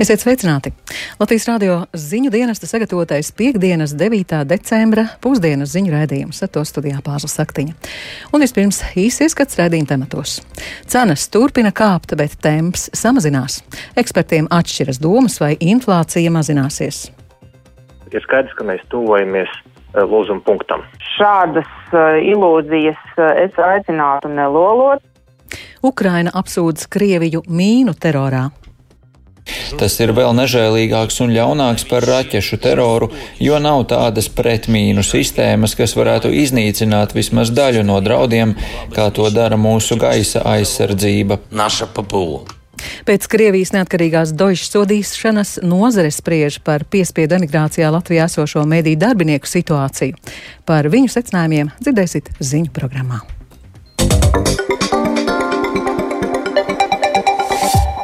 Esiet sveicināti! Latvijas radio ziņu dienesta sagatavotais piekdienas 9. decembra pusdienas ziņu raidījums ar to studijā Pāzla Saktiņa. Un vispirms īsi ieskats raidījuma tematos. Cenas turpina kāpt, bet temps samazinās. Ekspertiem atšķiras domas, vai inflācija mazināsies. Ir skaidrs, ka mēs tuvojamies eh, lūzuma punktam. Šādas uh, ilūzijas uh, es aicinātu nelolot. Ukraina apsūdz Krieviju mīnu terorā. Tas ir vēl nežēlīgāks un ļaunāks par raķešu teroru, jo nav tādas pretmīnu sistēmas, kas varētu iznīcināt vismaz daļu no draudiem, kā to dara mūsu gaisa aizsardzība. Pēc Krievijas neatkarīgās dožas sodīšanas nozare spriež par piespiedu emigrācijā Latvijā esošo mediju darbinieku situāciju. Par viņu secinājumiem dzirdēsiet ziņu programmā.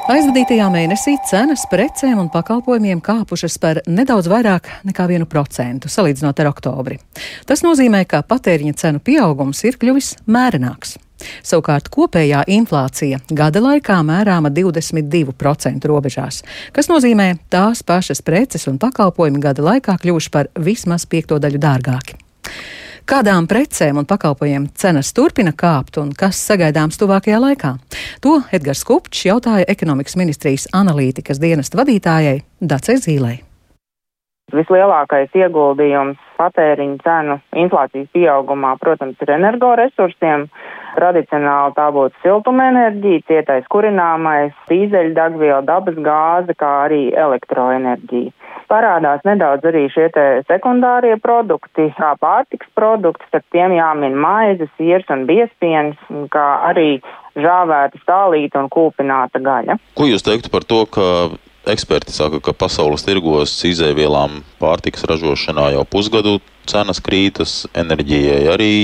Aizvadītajā mēnesī cenas precēm un pakalpojumiem kāpušas par nedaudz vairāk nekā 1% salīdzinot ar oktobri. Tas nozīmē, ka patēriņa cenu pieaugums ir kļuvis mērenāks. Savukārt kopējā inflācija gada laikā mērāma 22% robežās, kas nozīmē tās pašas preces un pakalpojumi gada laikā kļuvuši par vismaz piekto daļu dārgāki. Kādām precēm un pakalpojumiem cenas turpina kāpt un kas sagaidāms tuvākajā laikā? To Edgars Kupčs jautāja ekonomikas ministrijas analītikas dienesta vadītājai Dacei Zīlei. Vislielākais ieguldījums patēriņa cenu inflācijas pieaugumā, protams, ir energoresursiem. Tradicionāli tā būtu siltumenerģija, cietais kurināmais, dīzeļdegviela, dabas gāze, kā arī elektroenerģija parādās nedaudz arī šie sekundārie produkti, kā pārtiks produkti, starp tiem jāmin maizes, siers un biespiens, kā arī žāvēta stālīta un kūpināta gaļa. Ko jūs teiktu par to, ka eksperti saka, ka pasaules tirgos izēvielām pārtikas ražošanā jau pusgadu cenas krītas, enerģijai arī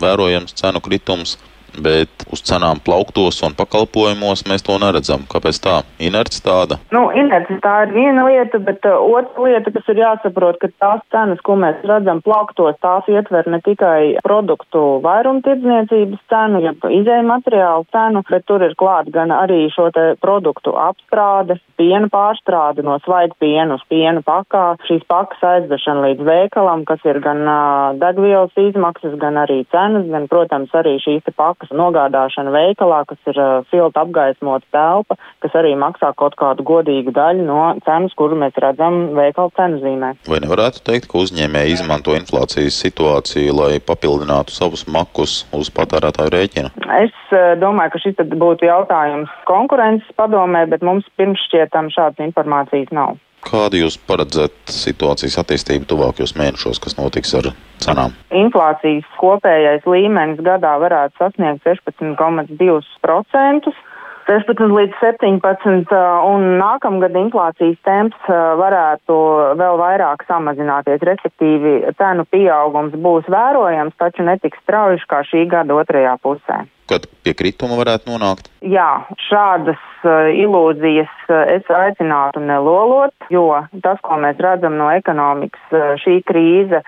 vērojams cenu kritums bet uz cenām plauktos un pakalpojumos mēs to neredzam. Kāpēc tā? Inerts tāda? Nu, inerts tā ir viena lieta, bet uh, otra lieta, kas ir jāsaprot, ka tās cenas, ko mēs redzam plauktos, tās ietver ne tikai produktu vairumtirdzniecības cenu, ja izēja materiālu cenu, bet tur ir klāt gan arī šo te produktu apstrāde, piena pārstrāde no svaiga piena uz piena pakā, šīs pakas aizdešana līdz veikalam, kas ir gan uh, degvielas izmaksas, gan arī cenas, gan, protams, arī šīs pakas pakas nogādāšana veikalā, kas ir uh, silta apgaismota telpa, kas arī maksā kaut kādu godīgu daļu no cenas, kuru mēs redzam veikala cenu zīmē. Vai nevarētu teikt, ka uzņēmēji izmanto inflācijas situāciju, lai papildinātu savus makus uz patērētāju rēķina? Es uh, domāju, ka šis būtu jautājums konkurences padomē, bet mums pirms šķietam šādas informācijas nav. Kādu jūs paredzat situācijas attīstību tuvākajos mēnešos, kas notiks ar cenām? Inflācijas kopējais līmenis gadā varētu sasniegt 16,2%. 16 līdz 17, un nākamgad inflācijas temps varētu vēl vairāk samazināties, respektīvi cenu pieaugums būs vērojams, taču netiks strauji kā šī gada otrajā pusē. Kad pie krituma varētu nonākt? Jā, šādas ilūzijas uh, es aicinātu nelolot, jo tas, ko mēs redzam no ekonomikas, uh, šī krīze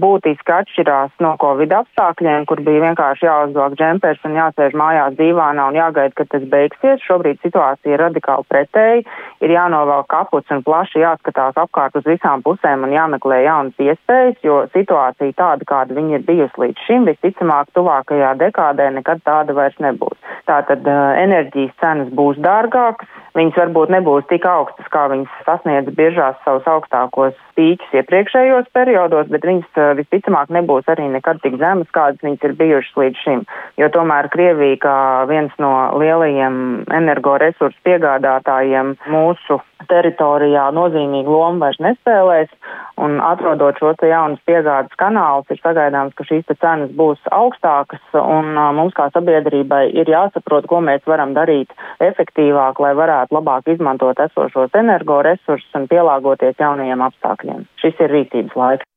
būtiski atšķirās no Covid apstākļiem, kur bija vienkārši jāuzvelk džempers un jāsēž mājās divānā un jāgaida, kad tas beigsies. Šobrīd situācija ir radikāli pretēji. Ir jānovelk kaputs un plaši jāskatās apkārt uz visām pusēm un jāmeklē jaunas iespējas, jo situācija tāda, kāda viņa ir bijusi līdz šim, visticamāk tuvākajā dekādē nekad tāda vairs nebūs. Tātad uh, enerģijas cenas būs dārgākas, viņas varbūt nebūs tik augstas, kā viņas sasniedz biežās savus augstākos pīķus iepriekšējos periodos, bet viņas uh, visticamāk nebūs arī nekad tik zemas, kādas viņas ir bijušas līdz šim. Jo tomēr Krievija, kā viens no lielajiem energoresursu piegādātājiem mūsu teritorijā nozīmīgu lomu vairs nespēlēs, un atrodot šos te jaunas piegādes kanālus, ir sagaidāms, ka šīs cenas būs augstākas, un mums kā sabiedrībai ir jāsaprot, ko mēs varam darīt efektīvāk, lai varētu labāk izmantot esošos energoresursus un pielāgoties jaunajiem apstākļiem. Šis ir rīcības laiks.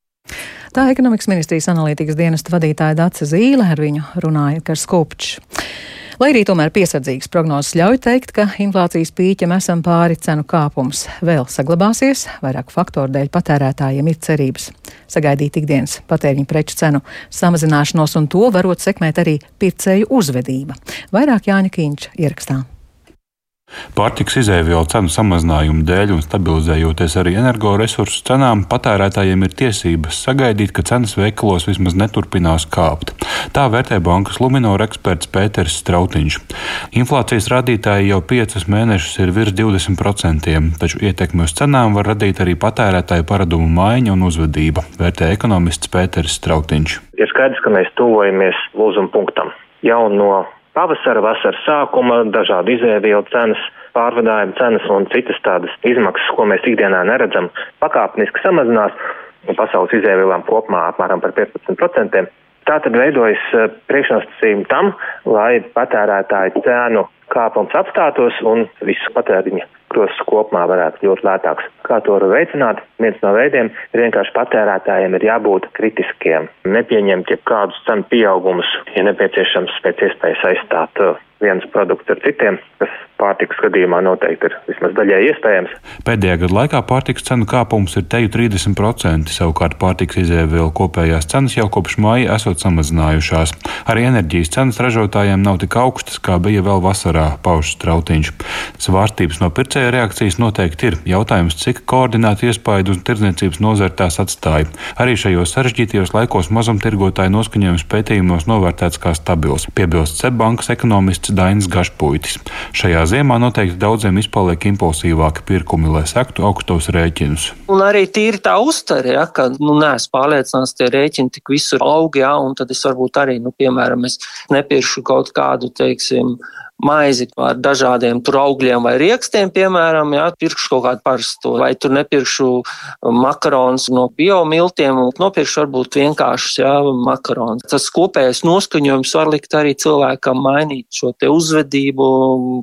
Tā ekonomikas ministrijas analītikas dienesta vadītāja Dace Zīle ar viņu runāja Kars Kupčs. Lai arī tomēr piesardzīgas prognozes ļauj teikt, ka inflācijas pīķam esam pāri cenu kāpums vēl saglabāsies, vairāku faktoru dēļ patērētājiem ir cerības sagaidīt ikdienas patēriņa preču cenu samazināšanos, un to varot sekmēt arī pircēju uzvedība. Vairāk Jāņa Kīņš ierakstā. Pārtiks izēvielu cenu samazinājumu dēļ un stabilizējoties arī energoresursu cenām, patērētājiem ir tiesības sagaidīt, ka cenas veikalos vismaz neturpinās kāpt. Tā vērtē bankas Luminor eksperts Pēters Strautiņš. Inflācijas rādītāji jau piecus mēnešus ir virs 20%, taču ietekmi uz cenām var radīt arī patērētāju paradumu maiņa un uzvedība, vērtē ekonomists Pēters Strautiņš. Ir skaidrs, ka mēs tuvojamies lūzuma punktam. Jau no pavasara, vasaras sākuma, dažādu izēvielu cenas, pārvadājuma cenas un citas tādas izmaksas, ko mēs ikdienā neredzam, pakāpeniski samazinās pasaules izēvielām kopumā apmēram par 15%. Tā tad veidojas eh, priekšnosacījumi tam, lai patērētāju cēnu kāpums apstātos un visu patēriņa krosas kopumā varētu kļūt lētāks. Kā to var veicināt? Viens no veidiem ir vienkārši patērētājiem ir jābūt kritiskiem, nepieņemt jebkādus cenu pieaugumus, ja nepieciešams pēc iespējas aizstāt uh, viens produkts ar citiem, kas pārtikas gadījumā noteikti ir vismaz daļai iespējams. Pēdējā gada laikā pārtikas cenu kāpums ir teju 30%, savukārt pārtikas izēvielu kopējās cenas jau kopš māja esot samazinājušās. Arī enerģijas cenas ražotājiem nav tik augstas, kā bija vēl vasarā, pauž strautiņš. Svārstības no pircēja reakcijas noteikti ir. Jautājums, cik koordinēti iespaidu uz tirdzniecības nozari tās atstāja. Arī šajos sarežģītajos laikos mazumtirgotāju noskaņojums pētījumos novērtēts kā stabils, piebilst Cebankas ekonomists Dainis Gašpuitis. Šajā ziemā noteikti daudziem izpaliek impulsīvāki pirkumi, lai sektu augstos rēķinus. Un arī tīri tā uztvere, ja, ka nu, neesmu pārliecināts, tie rēķini tik visur aug, ja, un tad es varbūt arī, nu, piemēram, es nepirkšu kaut kādu, teiksim, maizi ar dažādiem tur augļiem vai riekstiem, piemēram, jā, pirkšu kaut kādu parasto, vai tur nepirkšu makaronus no biomiltiem, nopirkšu varbūt vienkāršus, jā, makaronus. Tas kopējais noskaņojums var likt arī cilvēkam mainīt šo te uzvedību,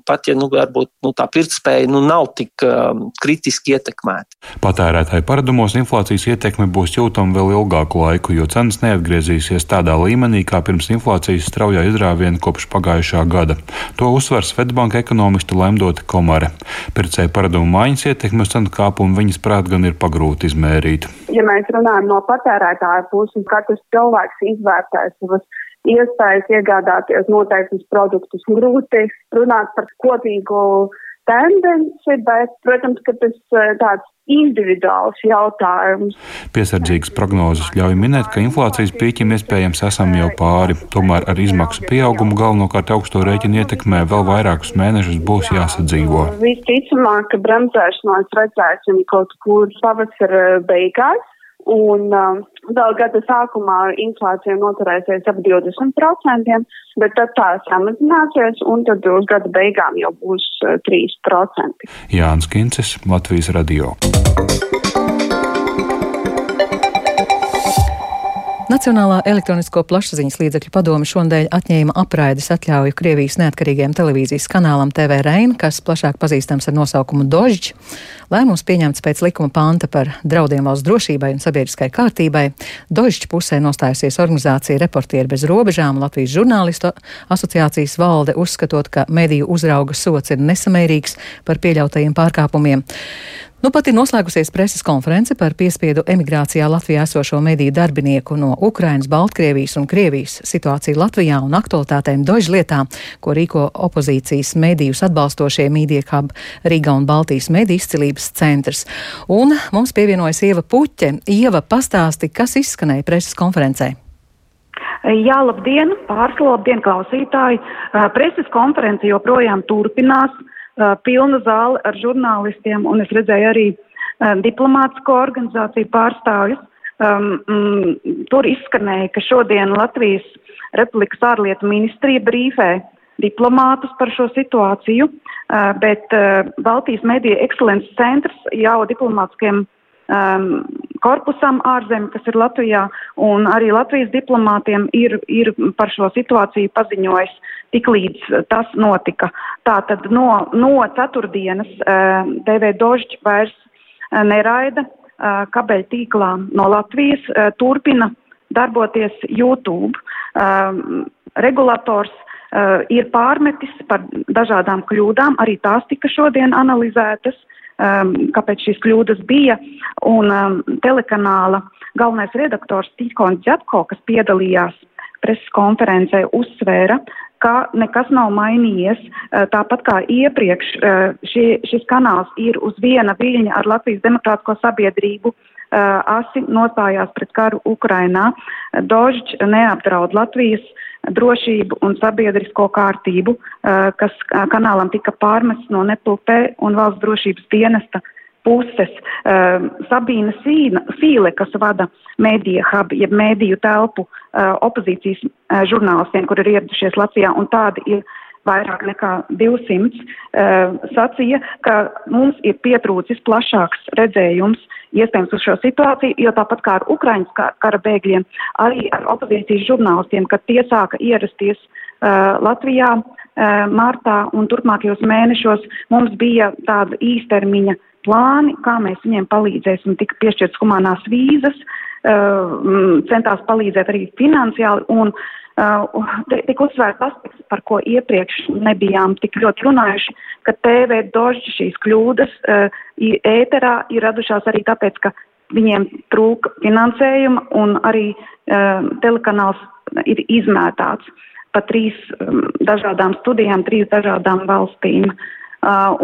pat ja, nu, varbūt, nu, tā pirktspēja, nu, nav tik um, kritiski ietekmēta. Patērētāju paradumos inflācijas ietekme būs jūtama vēl ilgāku laiku, jo cenas neatgriezīsies tādā līmenī, kā pirms inflācijas straujā izrāviena kopš pagājušā gada. To To uzsver Svetbanka ekonomiste Lemdota Komare. Pircēju paradumu maiņas ietekmi uz cenu kāpumu viņas prāt gan ir pagrūti izmērīt. Ja mēs runājam no patērētāja puses, katrs cilvēks izvērtē savas iespējas iegādāties noteiktus produktus. Grūti runāt par kopīgu tendenci, bet, protams, ka tas eh, tāds individuāls jautājums. Piesardzīgas prognozes ļauj minēt, ka inflācijas pīķim iespējams esam jau pāri. Tomēr ar izmaksu pieaugumu galvenokārt augsto rēķinu ietekmē vēl vairākus mēnešus būs jāsadzīvo. Visticamāk, ka bremzēšanos redzēsim kaut kur pavasara beigās. Un um, vēl gada sākumā inflācija noturēsies ap 20%, bet tad tā samazināsies, un tad uz gada beigām jau būs uh, 3%. Jānis Kincis, Latvijas radio. Nacionālā elektronisko plašsaziņas līdzekļu padome šonadēļ atņēma apraides atļauju Krievijas neatkarīgajam televīzijas kanālam TV Reina, kas plašāk pazīstams ar nosaukumu Dožģi. Lēmums pieņemts pēc likuma panta par draudiem valsts drošībai un sabiedriskai kārtībai. Dožģi pusē nostājusies organizācija Reportieri bez robežām Latvijas žurnālistu asociācijas valde, uzskatot, ka mediju uzrauga sots ir nesamērīgs par pieļautajiem pārkāpumiem. Nu, pat ir noslēgusies preses konference par piespiedu emigrācijā Latvijā esošo mediju darbinieku no Ukrainas, Baltkrievijas un Krievijas situāciju Latvijā un aktualitātēm dožu lietā, ko rīko opozīcijas medijus atbalstošie Mīdiekab Riga un Baltijas mediju izcilības centrs. Un mums pievienojas Ieva Puķe. Ieva, pastāsti, kas izskanēja preses konferencē. Jā, labdien, pārsla, labdien, klausītāji. Preses konference joprojām turpinās pilna zāle ar žurnālistiem, un es redzēju arī diplomātsko organizāciju pārstāvjus. Um, mm, tur izskanēja, ka šodien Latvijas Republikas ārlietu ministrija brīfē diplomātus par šo situāciju, uh, bet uh, Baltijas mediju ekscelences centrs jau diplomātiskiem um, korpusam ārzemē, kas ir Latvijā, un arī Latvijas diplomātiem ir, ir par šo situāciju paziņojis tik līdz tas notika. Tātad no, no ceturtdienas uh, TV Dožģi vairs uh, neraida uh, kabeļu tīklā no Latvijas, uh, turpina darboties YouTube. Uh, regulators uh, ir pārmetis par dažādām kļūdām, arī tās tika šodien analizētas, um, kāpēc šīs kļūdas bija, un um, telekanāla galvenais redaktors Tīkons Dzepko, kas piedalījās preses konferencē, uzsvēra, ka nekas nav mainījies. Tāpat kā iepriekš šie, šis kanāls ir uz viena viļņa ar Latvijas Demokrātisko sabiedrību asi nostājās pret karu Ukrainā. Dožģ neapdraud Latvijas drošību un sabiedrisko kārtību, kas kanālam tika pārmests no NPLP un valsts drošības dienesta puses. Sabīna Sīna, Sīle, kas vada Mēdija hub, jeb mēdīju telpu opozīcijas žurnālistiem, kur ir ieradušies Latvijā, un tādi ir vairāk nekā 200, sacīja, ka mums ir pietrūcis plašāks redzējums iespējams uz šo situāciju, jo tāpat kā ar Ukraiņas kara bēgļiem, arī ar opozīcijas žurnālistiem, kad tie sāka ierasties uh, Latvijā uh, martā un turpmākajos mēnešos, mums bija tāda īstermiņa plāni, kā mēs viņiem palīdzēsim, tika piešķirts humanās vīzas, uh, centās palīdzēt arī finansiāli un uh, tik uzsvērts aspekts, par ko iepriekš nebijām tik ļoti runājuši, ka TV dožģi šīs kļūdas uh, ēterā ir radušās arī tāpēc, ka viņiem trūka finansējuma un arī uh, telekanāls ir izmētāts pa trīs um, dažādām studijām, trīs dažādām valstīm. Uh, Uh,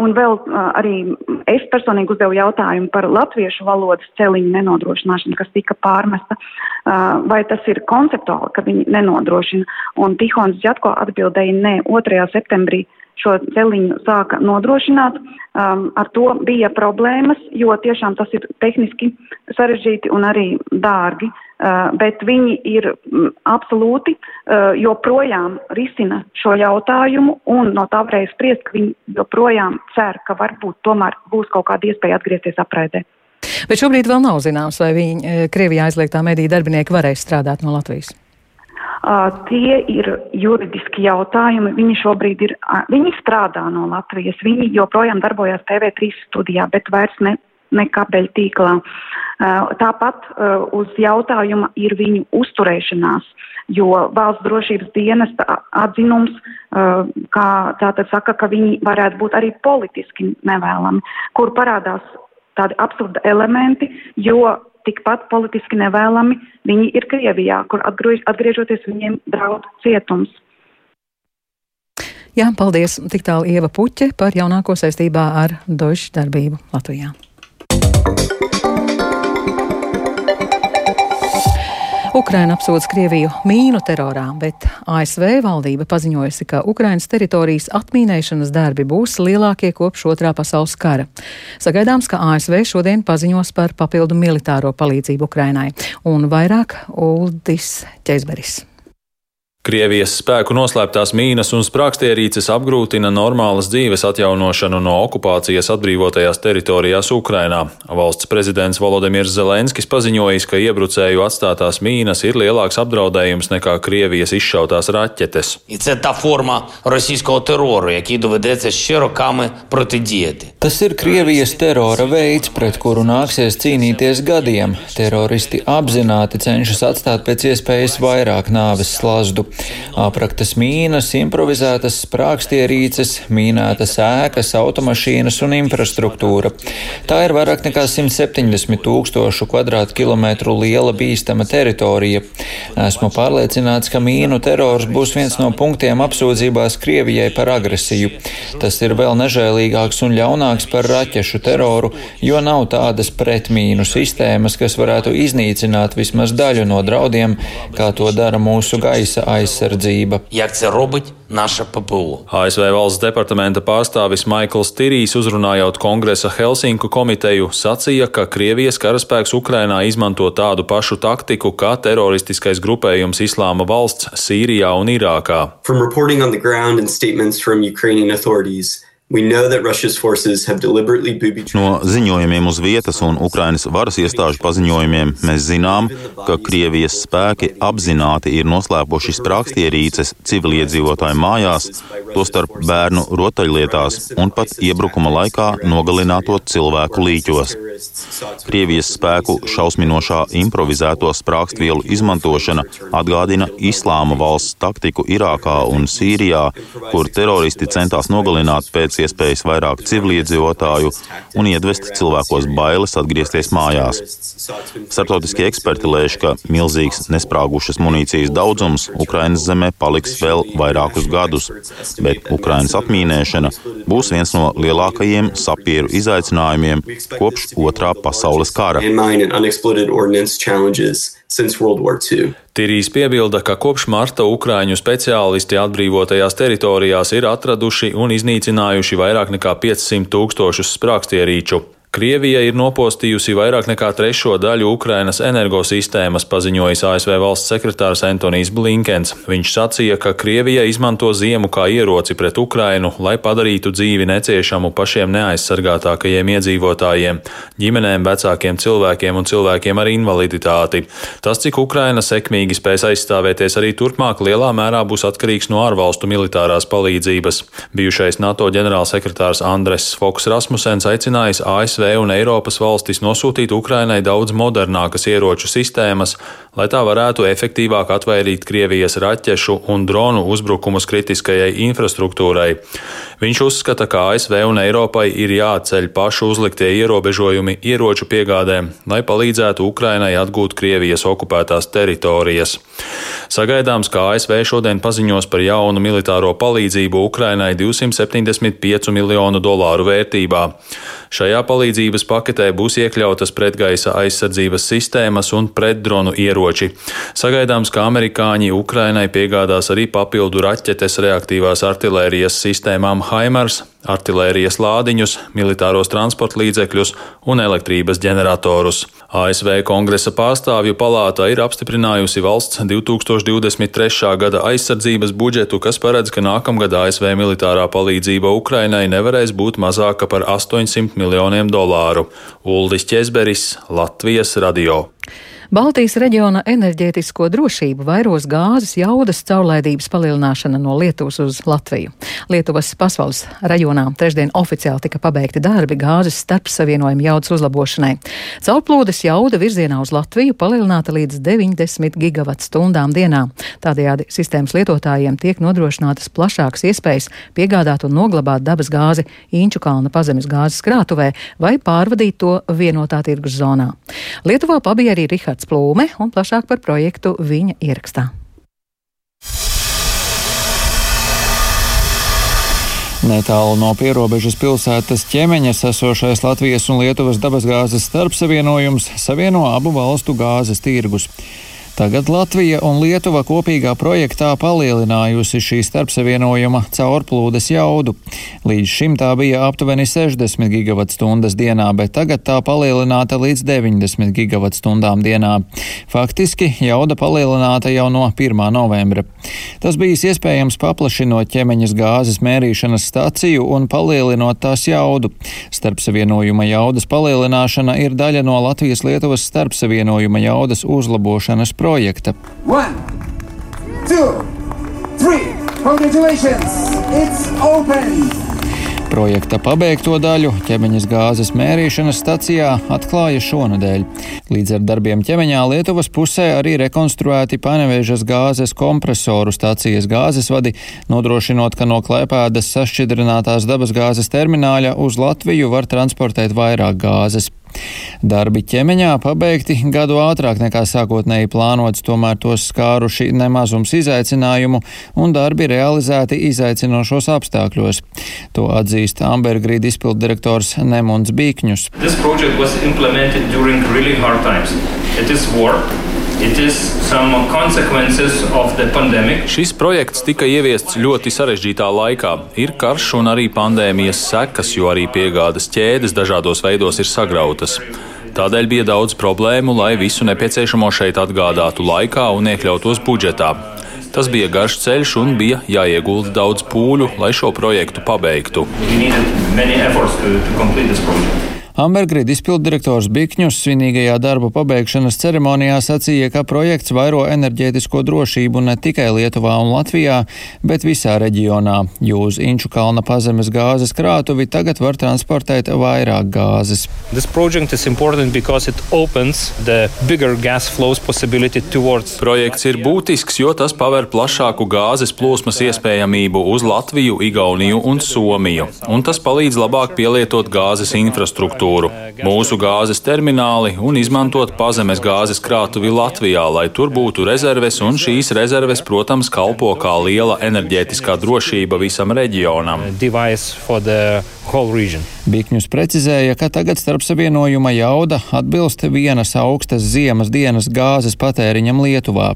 un vēl uh, arī es personīgi uzdevu jautājumu par latviešu valodas celiņu nenodrošināšanu, kas tika pārmesta. Uh, vai tas ir konceptuāli, ka viņi nenodrošina? Un Tihons Džatko atbildēja nē, 2. septembrī šo celiņu sāka nodrošināt. Um, ar to bija problēmas, jo tiešām tas ir tehniski sarežģīti un arī dārgi. Uh, bet viņi ir mm, absolūti uh, joprojām risina šo jautājumu un no tā varēja spriest, ka viņi joprojām cer, ka varbūt tomēr būs kaut kāda iespēja atgriezties apraidē. Bet šobrīd vēl nav zināms, vai viņi eh, Krievijā aizliegtā mediju darbinieki varēs strādāt no Latvijas. Uh, tie ir juridiski jautājumi. Viņi šobrīd ir, uh, viņi strādā no Latvijas, viņi joprojām darbojas TV3 studijā, bet vairs ne, ne kabeļu tīklā. Uh, tāpat uh, uz jautājuma ir viņu uzturēšanās, jo valsts drošības dienesta atzinums, uh, kā tātad saka, ka viņi varētu būt arī politiski nevēlami, kur parādās tādi absurdi elementi, jo tikpat politiski nevēlami viņi ir Krievijā, kur atgriež, atgriežoties viņiem draud cietums. Jā, paldies. Tik tālu Ieva Puķe par jaunāko saistībā ar Došu darbību Latvijā. Ukraina apsūdz Krieviju mīnu terorā, bet ASV valdība paziņojusi, ka Ukrainas teritorijas atmīnēšanas darbi būs lielākie kopš otrā pasaules kara. Sagaidāms, ka ASV šodien paziņos par papildu militāro palīdzību Ukrainai. Un vairāk Uldis Ķeizberis. Krievijas spēku noslēptās mīnas un sprākstierīces apgrūtina normālas dzīves atjaunošanu no okupācijas atbrīvotajās teritorijās Ukrainā. Valsts prezidents Volodimirs Zelenskis paziņojis, ka iebrucēju atstātās mīnas ir lielāks apdraudējums nekā Krievijas izšautās raķetes. Tas ir Krievijas terora veids, pret kuru nāksies cīnīties gadiem. Teroristi apzināti cenšas atstāt pēc iespējas vairāk nāves slazdu. Apraktas mīnas, improvizētas sprākstierīces, mīnētas ēkas, automašīnas un infrastruktūra. Tā ir vairāk nekā 170 tūkstošu kvadrātkilometru liela bīstama teritorija. Esmu pārliecināts, ka mīnu terors būs viens no punktiem apsūdzībās Krievijai par agresiju. Tas ir vēl nežēlīgāks un ļaunāks par raķešu teroru, jo nav tādas pretmīnu sistēmas, kas varētu iznīcināt vismaz daļu no draudiem, kā to dara mūsu gaisa aizsardzība aizsardzība. ASV valsts departamenta pārstāvis Maikls Tirīs uzrunājot kongresa Helsinku komiteju sacīja, ka Krievijas karaspēks Ukrainā izmanto tādu pašu taktiku kā teroristiskais grupējums Islāma valsts Sīrijā un Irākā. No ziņojumiem uz vietas un Ukrainas varas iestāžu paziņojumiem mēs zinām, ka Krievijas spēki apzināti ir noslēpuši sprākstierīces civiliedzīvotāju mājās, tostarp bērnu rotaļlietās un pat iebrukuma laikā nogalināto cilvēku līķos. Krievijas spēku šausminošā improvizēto sprākstvielu izmantošana atgādina Islāma valsts taktiku Irākā un Sīrijā, kur teroristi centās nogalināt pēc iespējas vairāk civiliedzīvotāju un iedvest cilvēkos bailes atgriezties mājās. Startautiskie eksperti lēš, ka milzīgs nesprāgušas munīcijas daudzums Ukrainas zemē paliks vēl vairākus gadus, bet Ukrainas atmīnēšana būs viens no lielākajiem sapieru izaicinājumiem kopš otrā pasaules kara. Tirīs piebilda, ka kopš marta Ukrāņu speciālisti atbrīvotajās teritorijās ir atraduši un iznīcinājuši vairāk nekā 500 tūkstošus sprākstierīču. Krievija ir nopostījusi vairāk nekā trešo daļu Ukrainas energosistēmas, paziņojis ASV valsts sekretārs Antonijs Blinkens. Viņš sacīja, ka Krievija izmanto ziemu kā ieroci pret Ukrainu, lai padarītu dzīvi neciešamu pašiem neaizsargātākajiem iedzīvotājiem, ģimenēm, vecākiem cilvēkiem un cilvēkiem ar invaliditāti. Tas, cik Ukraina sekmīgi spēs aizstāvēties arī turpmāk, lielā mērā būs atkarīgs no ārvalstu militārās palīdzības. Bijušais NATO ģenerālsekretārs Andres Foks Rasmusens aicinājis ASV ASV un Eiropas valstis nosūtīt Ukrainai daudz modernākas ieroču sistēmas, lai tā varētu efektīvāk atvairīt Krievijas raķešu un dronu uzbrukumus kritiskajai infrastruktūrai. Viņš uzskata, ka ASV un Eiropai ir jāceļ pašu uzliktie ierobežojumi ieroču piegādēm, lai palīdzētu Ukrainai atgūt Krievijas okupētās teritorijas. Sagaidāms, ka ASV šodien paziņos par jaunu militāro palīdzību Ukrainai 275 miljonu dolāru vērtībā. Šajā palīdzības paketē būs iekļautas pretgaisa aizsardzības sistēmas un pretdronu ieroči. Sagaidāms, ka amerikāņi Ukrainai piegādās arī papildu raķetes reaktīvās artilērijas sistēmām Haimars, artilērijas lādiņus, militāros transporta līdzekļus un elektrības ģeneratorus. ASV kongresa pārstāvju palāta ir apstiprinājusi valsts 2023. gada aizsardzības budžetu, kas paredz, ka nākamgad ASV militārā palīdzība Ukrainai nevarēs būt mazāka par 800 miljoniem dolāru. Uldis Česberis, Latvijas radio. Baltijas reģiona enerģētisko drošību vairos gāzes jaudas caurlaidības palielināšana no Lietuvas uz Latviju. Lietuvas pasaules rajonā trešdien oficiāli tika pabeigti darbi gāzes starpsavienojuma jaudas uzlabošanai. Caurplūdes jauda virzienā uz Latviju palielināta līdz 90 gigawatu stundām dienā. Tādējādi sistēmas lietotājiem tiek nodrošinātas plašākas iespējas piegādāt un noglabāt dabas gāzi Inču kalna pazemes gāzes krātuvē vai pārvadīt to vienotā tirgus zonā. Lietuvā pabija arī Rihards Rihards Plūme un plašāk par projektu viņa ierakstā. Netālu no pierobežas pilsētas ķemeņas esošais Latvijas un Lietuvas dabasgāzes starpsavienojums savieno abu valstu gāzes tirgus. Tagad Latvija un Lietuva kopīgā projektā palielinājusi šī starpsavienojuma caurplūdes jaudu. Līdz šim tā bija aptuveni 60 gigavatstundas dienā, bet tagad tā palielināta līdz 90 gigavatstundām dienā. Faktiski jauda palielināta jau no 1. novembra. Tas bijis iespējams paplašinot ķemeņas gāzes mērīšanas staciju un palielinot tās jaudu. Starpsavienojuma jaudas palielināšana ir daļa no Latvijas-Lietuvas starpsavienojuma jaudas uzlabošanas projekta. One, two, three. Congratulations! It's open! Projekta pabeigto daļu ķemeņas gāzes mērīšanas stacijā atklāja šonadēļ. Līdz ar darbiem ķemeņā Lietuvas pusē arī rekonstruēti panevēžas gāzes kompresoru stacijas gāzes vadi, nodrošinot, ka no klēpēdas sašķidrinātās dabasgāzes termināļa uz Latviju var transportēt vairāk gāzes. Darbi ķemeņā pabeigti gadu ātrāk nekā sākotnēji plānots, tomēr tos skāruši nemazums izaicinājumu un darbi realizēti izaicinošos apstākļos. To atzīst Ambergrīd izpildirektors Nemuns Bīkņus. It is work Šis projekts tika ieviests ļoti sarežģītā laikā. Ir karš un arī pandēmijas sekas, jo arī piegādes ķēdes dažādos veidos ir sagrautas. Tādēļ bija daudz problēmu, lai visu nepieciešamo šeit atgādātu laikā un iekļautos budžetā. Tas bija garš ceļš un bija jāiegulda daudz pūļu, lai šo projektu pabeigtu. Ambergrid izpilddirektors Bikņus svinīgajā darba pabeigšanas ceremonijā sacīja, ka projekts vairo enerģētisko drošību ne tikai Lietuvā un Latvijā, bet visā reģionā, jo uz Inču kalna pazemes gāzes krātuvi tagad var transportēt vairāk gāzes. Projekts ir būtisks, jo tas paver plašāku gāzes plūsmas iespējamību uz Latviju, Igauniju un Somiju, un tas palīdz labāk pielietot gāzes infrastruktūru, mūsu gāzes termināli un izmantot pazemes gāzes krātuvi Latvijā, lai tur būtu rezerves, un šīs rezerves, protams, kalpo kā liela enerģētiskā drošība visam reģionam. Bikņus precizēja, ka tagad starpsavienojuma jauda atbilst vienas augstas ziemas dienas gāzes patēriņam Lietuvā.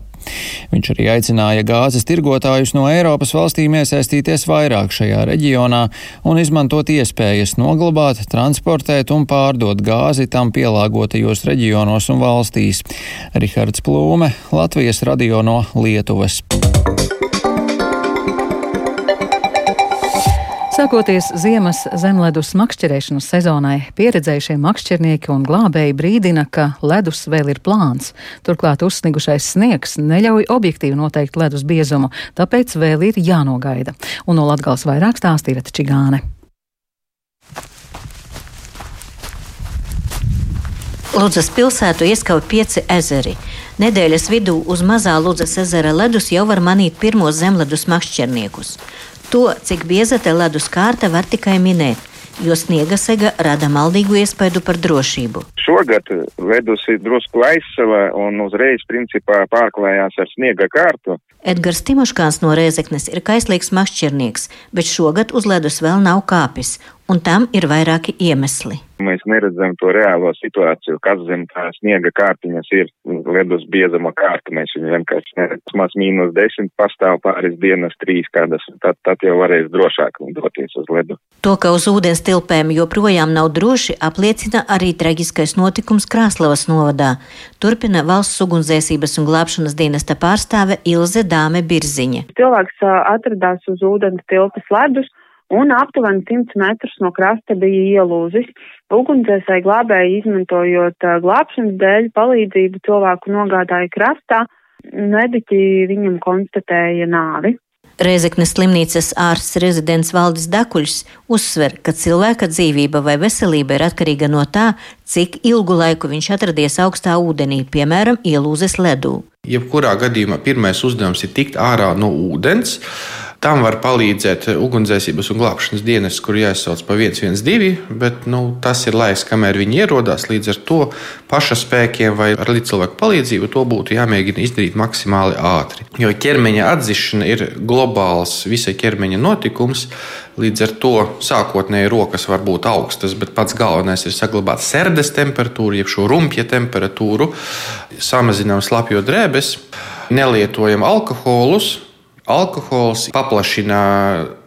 Viņš arī aicināja gāzes tirgotājus no Eiropas valstīm iesaistīties vairāk šajā reģionā un izmantot iespējas noglabāt, transportēt un pārdot gāzi tam pielāgotajos reģionos un valstīs. Rihards Plūme, Latvijas radio no Lietuvas. Sākoties ziemas zemledus makšķerēšanas sezonai, pieredzējušie makšķernieki un glābēji brīdina, ka ledus vēl ir plāns. Turklāt uzsnigušais sniegs neļauj objektīvi noteikt ledus biezumu, tāpēc vēl ir jānogaida. Un no Latgals vairāk stāstīja Čigāne. Ludzas pilsētu ieskauj pieci ezeri. Nedēļas vidū uz mazā Ludzas ezera ledus jau var manīt pirmos zemledus makšķerniekus. To, cik bieza te ledus kārta, var tikai minēt, jo sniega sega rada maldīgu iespaidu par drošību. Šogad ledus ir drusku aizsava un uzreiz principā pārklājās ar sniega kārtu. Edgars Timoškāns no Rēzeknes ir kaislīgs mašķirnieks, bet šogad uz ledus vēl nav kāpis, un tam ir vairāki iemesli. Mēs neredzam to reālo situāciju, kas zem tā sniega kārtiņas ir ledus biezuma kārta. Mēs viņu vienkārši neredzam. Maz mīnus desmit pastāv pāris dienas, trīs kādas, tad, tad jau varēs drošāk doties uz ledu. To, ka uz ūdens tilpēm joprojām nav droši, apliecina arī traģiskais notikums Krāslavas novadā. Turpina valsts ugunsdzēsības un glābšanas dienesta pārstāve Ilze Dāme Birziņa. Cilvēks atradās uz ūdens tilpas ledus un aptuveni 100 metrus no krasta bija ielūzis. Ugunsdzēsēji glābēji izmantojot glābšanas dēļ palīdzību cilvēku nogādāja krastā, mediķi viņam konstatēja nāvi. Reizeknes slimnīcas ārsts rezidents Valdis Dakuļs uzsver, ka cilvēka dzīvība vai veselība ir atkarīga no tā, cik ilgu laiku viņš atradies augstā ūdenī, piemēram, ielūzes ledū. Jebkurā gadījumā pirmais uzdevums ir tikt ārā no ūdens. Tam var palīdzēt ugunsdzēsības un glābšanas dienas, kur jāizsauc pa 112, bet nu, tas ir laiks, kamēr viņi ierodās. Līdz ar to paša spēkiem vai ar līdzcilvēku palīdzību to būtu jāmēģina izdarīt maksimāli ātri. Jo ķermeņa atzīšana ir globāls visai ķermeņa notikums. Līdz ar to sākotnēji rokas var būt augstas, bet pats galvenais ir saglabāt sērdes temperatūru, jeb šo rumpja temperatūru, samazinām slapjo drēbes, nelietojam alkoholus, Alkohols paplašina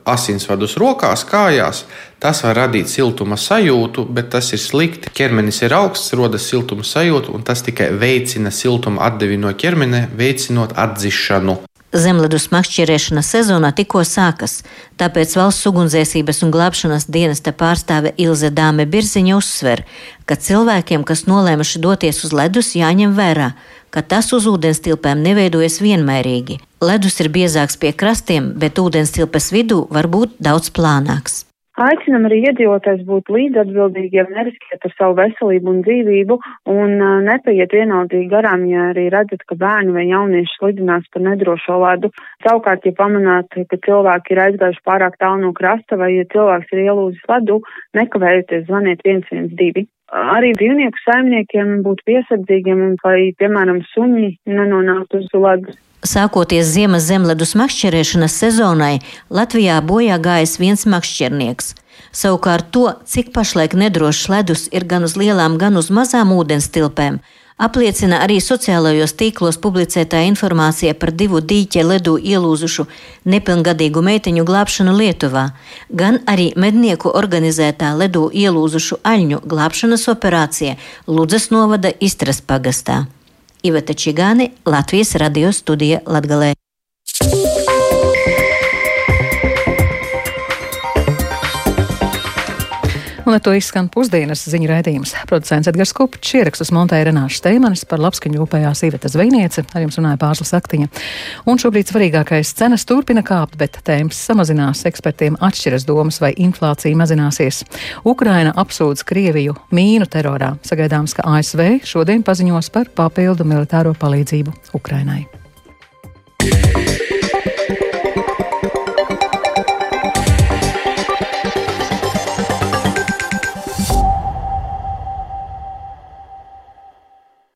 asinsvadus rokās, kājās. Tas var radīt siltuma sajūtu, bet tas ir slikti. Ķermenis ir augsts, rodas siltuma sajūta, un tas tikai veicina siltuma atdevi no ķermeņa, veicinot atdzišanu. Zemledus makšķerēšanas sezona tikko sākas, tāpēc valsts ugunsdzēsības un glābšanas dienesta pārstāve Ilze Dāme Birziņa uzsver, ka cilvēkiem, kas nolēmuši doties uz ledus, jāņem vērā, ka tas uz ūdenstilpēm neveidojas vienmērīgi. Ledus ir biezāks pie krastiem, bet ūdenstilpes vidū var būt daudz plānāks. Aicinam arī iedzīvotājs būt līdzatbildīgiem, neriskēt ar savu veselību un dzīvību un nepaiet vienaldīgi garām, ja arī redzat, ka bērni vai jaunieši slidinās pa nedrošo ledu. Savukārt, ja pamanāt, ka cilvēki ir aizgājuši pārāk tālu no krasta vai ja cilvēks ir ielūzis ledu, nekavējoties zvaniet 112 arī dzīvnieku saimniekiem būt piesardzīgiem lai, piemēram, suņi nenonāktu uz ledus. Sākoties ziemas zemledus makšķerēšanas sezonai, Latvijā bojā gājis viens makšķernieks. Savukārt to, cik pašlaik nedrošs ledus ir gan uz lielām, gan uz mazām ūdens tilpēm, apliecina arī sociālajos tīklos publicētā informācija par divu dīķa ledū ielūzušu nepilngadīgu meiteņu glābšanu Lietuvā, gan arī mednieku organizētā ledū ielūzušu aļņu glābšanas operācija Ludzas novada Istras pagastā. Iveta Čigāni, Latvijas radio studija Latgalē. Un ar to izskan pusdienas ziņu raidījums. Producents Edgars Kupčs ierakstus montēja Renāša Steimanis par labskaņu rūpējās Iveta Zvejniece, ar jums runāja Pārslas Aktiņa. Un šobrīd svarīgākais cenas turpina kāpt, bet tēmas samazinās. Ekspertiem atšķiras domas, vai inflācija mazināsies. Ukraina apsūdz Krieviju mīnu terorā. Sagaidāms, ka ASV šodien paziņos par papildu militāro palīdzību Ukrainai.